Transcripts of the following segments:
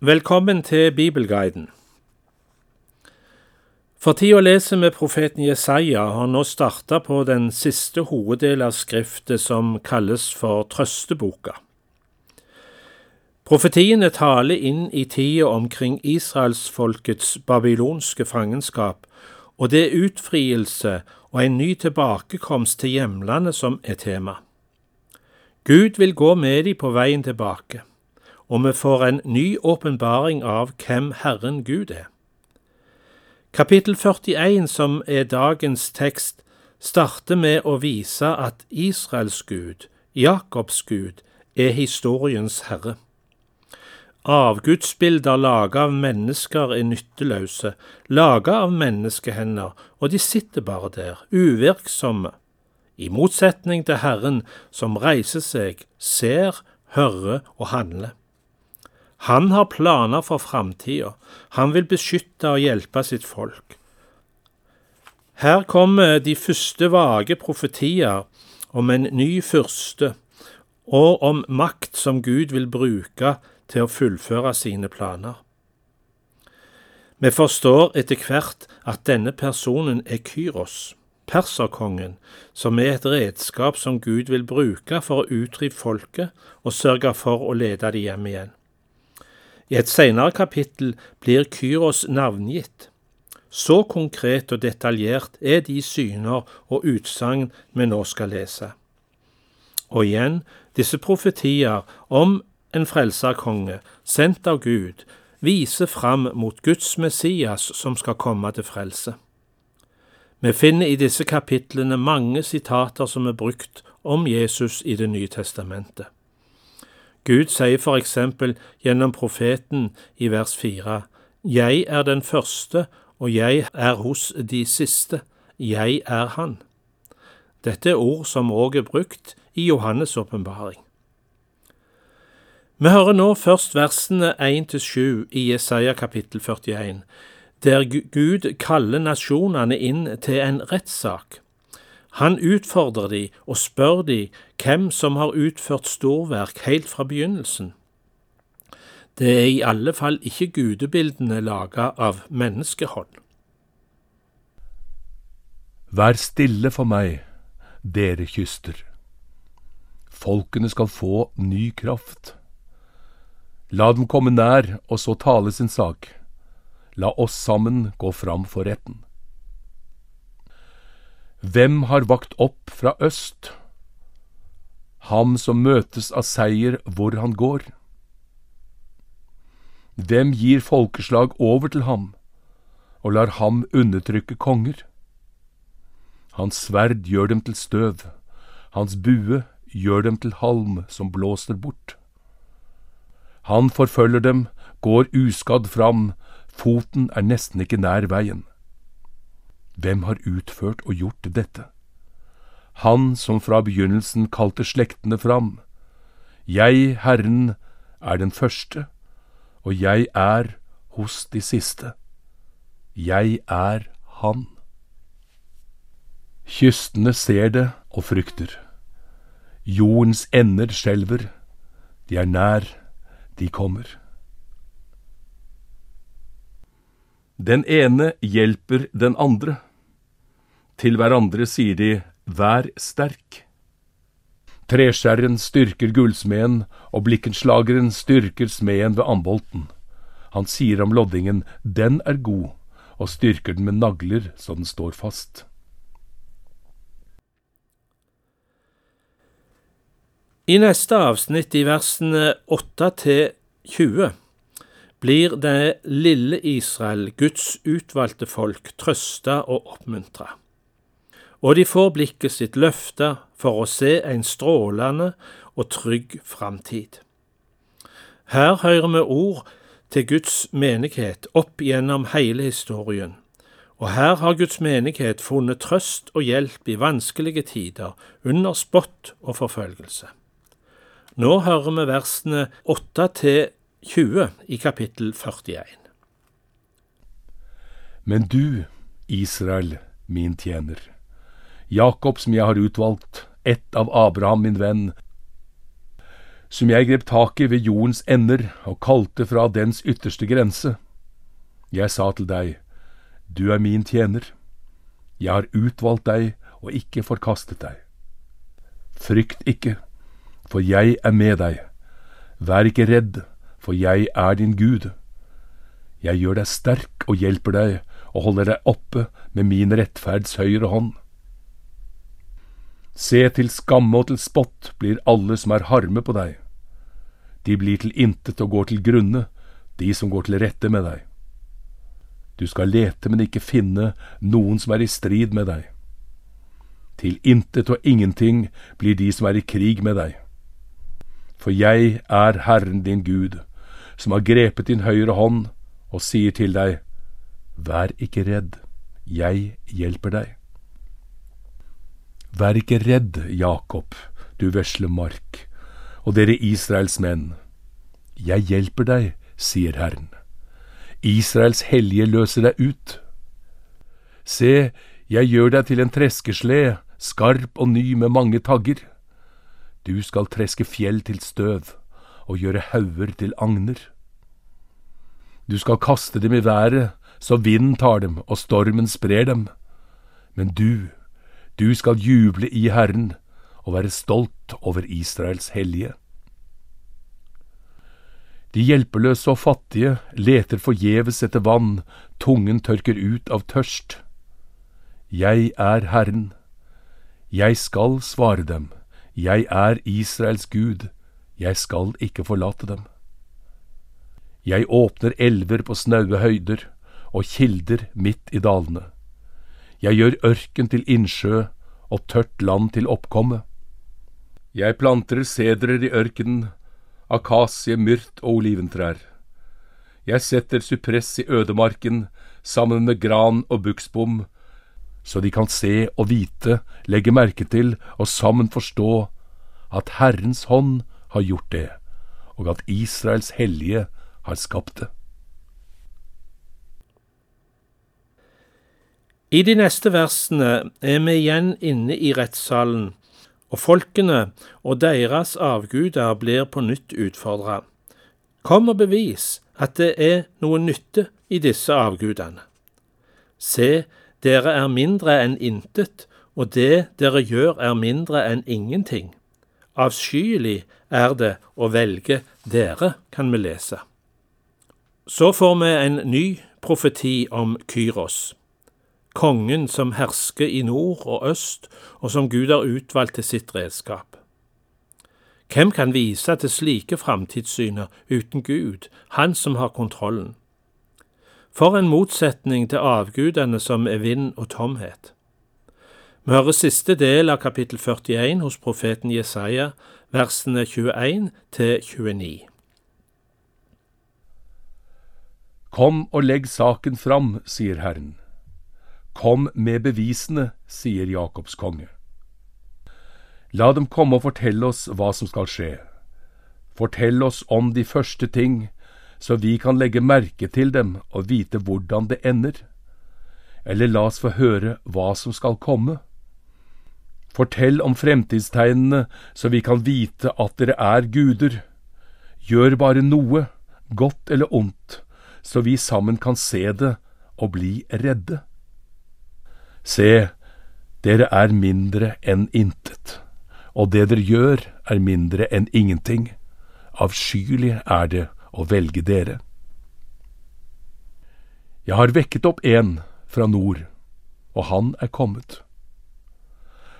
Velkommen til Bibelguiden. For tida leser vi profeten Jesaja har nå starta på den siste hoveddel av skriftet som kalles for Trøsteboka. Profetiene taler inn i tida omkring israelsfolkets babylonske fangenskap, og det er utfrielse og en ny tilbakekomst til hjemlandet som er tema. Gud vil gå med dem på veien tilbake og vi får en ny åpenbaring av hvem Herren Gud er. Kapittel 41, som er dagens tekst, starter med å vise at Israels Gud, Jakobs Gud, er historiens herre. Avgudsbilder laget av mennesker er nytteløse, laget av menneskehender, og de sitter bare der, uvirksomme, i motsetning til Herren som reiser seg, ser, hører og handler. Han har planer for framtida. Han vil beskytte og hjelpe sitt folk. Her kommer de første vage profetier om en ny fyrste, og om makt som Gud vil bruke til å fullføre sine planer. Vi forstår etter hvert at denne personen er Kyros, perserkongen, som er et redskap som Gud vil bruke for å utrive folket og sørge for å lede dem hjem igjen. I et senere kapittel blir Kyros navngitt. Så konkret og detaljert er de syner og utsagn vi nå skal lese. Og igjen, disse profetier om en frelserkonge, sendt av Gud, viser fram mot Guds Messias som skal komme til frelse. Vi finner i disse kapitlene mange sitater som er brukt om Jesus i Det nye testamentet. Gud sier for eksempel gjennom profeten i vers fire, Jeg er den første, og jeg er hos de siste, jeg er Han. Dette er ord som òg er brukt i Johannes' åpenbaring. Vi hører nå først versene 1–7 i Jesaja kapittel 41, der Gud kaller nasjonene inn til en rettssak. Han utfordrer de og spør de hvem som har utført storverk helt fra begynnelsen. Det er i alle fall ikke gudebildene laga av menneskehånd. Vær stille for meg, dere kyster. Folkene skal få ny kraft. La dem komme nær og så tale sin sak. La oss sammen gå fram for retten. Hvem har vakt opp fra øst? Ham som møtes av seier hvor han går. Hvem gir folkeslag over til ham og lar ham undertrykke konger? Hans sverd gjør dem til støv, hans bue gjør dem til halm som blåser bort. Han forfølger dem, går uskadd fram, foten er nesten ikke nær veien. Hvem har utført og gjort dette? Han som fra begynnelsen kalte slektene fram. Jeg, Herren, er den første, og jeg er hos de siste. Jeg er Han. Kystene ser det og frykter. Jordens ender skjelver. De er nær, de kommer. Den ene hjelper den andre. Til hverandre sier de Vær sterk. Treskjæreren styrker gullsmeden, og blikkenslageren styrker smeden ved ambolten. Han sier om loddingen Den er god, og styrker den med nagler så den står fast. I neste avsnitt, i versene 8 til 20, blir det lille Israel, Guds utvalgte folk, trøsta og oppmuntra og de får blikket sitt løfta for å se en strålende og trygg framtid. Her hører vi ord til Guds menighet opp gjennom hele historien, og her har Guds menighet funnet trøst og hjelp i vanskelige tider, under spott og forfølgelse. Nå hører vi versene 8 til 20 i kapittel 41. Men du, Israel, min tjener, Jakob som jeg har utvalgt, ett av Abraham min venn. som jeg grep tak i ved jordens ender og kalte fra dens ytterste grense. Jeg sa til deg, Du er min tjener. Jeg har utvalgt deg og ikke forkastet deg. Frykt ikke, for jeg er med deg. Vær ikke redd, for jeg er din Gud. Jeg gjør deg sterk og hjelper deg og holder deg oppe med min rettferds høyre hånd. Se til skamme og til spott blir alle som er harme på deg. De blir til intet og går til grunne, de som går til rette med deg. Du skal lete, men ikke finne noen som er i strid med deg. Til intet og ingenting blir de som er i krig med deg. For jeg er Herren din Gud, som har grepet din høyre hånd og sier til deg, Vær ikke redd, jeg hjelper deg. Vær ikke redd, Jakob, du vesle mark, og dere Israels menn. Jeg hjelper deg, sier Herren. Israels hellige løser deg ut. Se, jeg gjør deg til en treskesle, skarp og ny med mange tagger. Du skal treske fjell til støv og gjøre hauger til agner. Du skal kaste dem i været, så vinden tar dem og stormen sprer dem. Men du, du skal juble i Herren og være stolt over Israels hellige. De hjelpeløse og fattige leter forgjeves etter vann, tungen tørker ut av tørst. Jeg er Herren. Jeg skal svare dem, jeg er Israels Gud, jeg skal ikke forlate dem. Jeg åpner elver på snaue høyder og kilder midt i dalene. Jeg gjør ørken til innsjø og tørt land til oppkomme. Jeg planter sedrer i ørkenen, akasie, myrt og oliventrær. Jeg setter sypress i ødemarken sammen med gran og buksbom, så de kan se og vite, legge merke til og sammen forstå at Herrens hånd har gjort det, og at Israels hellige har skapt det. I de neste versene er vi igjen inne i rettssalen, og folkene og deres avguder blir på nytt utfordra. Kom og bevis at det er noe nytte i disse avgudene. Se, dere er mindre enn intet, og det dere gjør er mindre enn ingenting. Avskyelig er det å velge dere, kan vi lese. Så får vi en ny profeti om Kyros kongen som hersker i nord og øst, og som Gud har utvalgt til sitt redskap. Hvem kan vise til slike framtidssyner uten Gud, Han som har kontrollen? For en motsetning til avgudene som er vind og tomhet. Vi hører siste del av kapittel 41 hos profeten Jesaja, versene 21 til 29. Kom og legg saken fram, sier Herren. Kom med bevisene, sier Jakobs konge. La dem komme og fortelle oss hva som skal skje. Fortell oss om de første ting, så vi kan legge merke til dem og vite hvordan det ender. Eller la oss få høre hva som skal komme. Fortell om fremtidstegnene, så vi kan vite at dere er guder. Gjør bare noe, godt eller ondt, så vi sammen kan se det og bli redde. Se, dere er mindre enn intet, og det dere gjør er mindre enn ingenting. Avskyelig er det å velge dere. Jeg har vekket opp en fra nord, og han er kommet.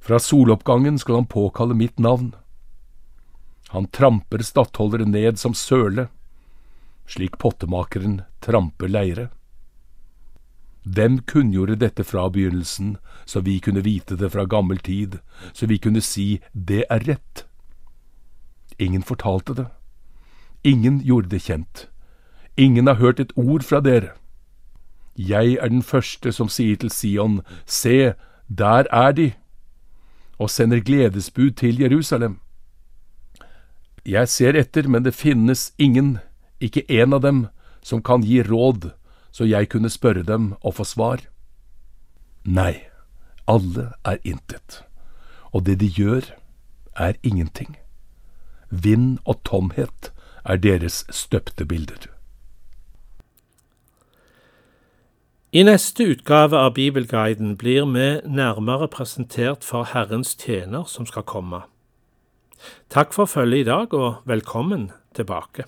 Fra soloppgangen skal han påkalle mitt navn. Han tramper stattholdere ned som søle, slik pottemakeren tramper leire. Hvem kunngjorde dette fra begynnelsen, så vi kunne vite det fra gammel tid, så vi kunne si det er rett? Ingen fortalte det. Ingen gjorde det kjent. Ingen har hørt et ord fra dere. Jeg er den første som sier til Sion, se, der er de, og sender gledesbud til Jerusalem. Jeg ser etter, men det finnes ingen, ikke en av dem, som kan gi råd så jeg kunne spørre dem og få svar? Nei, alle er intet, og det de gjør, er ingenting. vind og tomhet er deres støpte bilder. I neste utgave av Bibelguiden blir vi nærmere presentert for Herrens tjener som skal komme. Takk for følget i dag, og velkommen tilbake.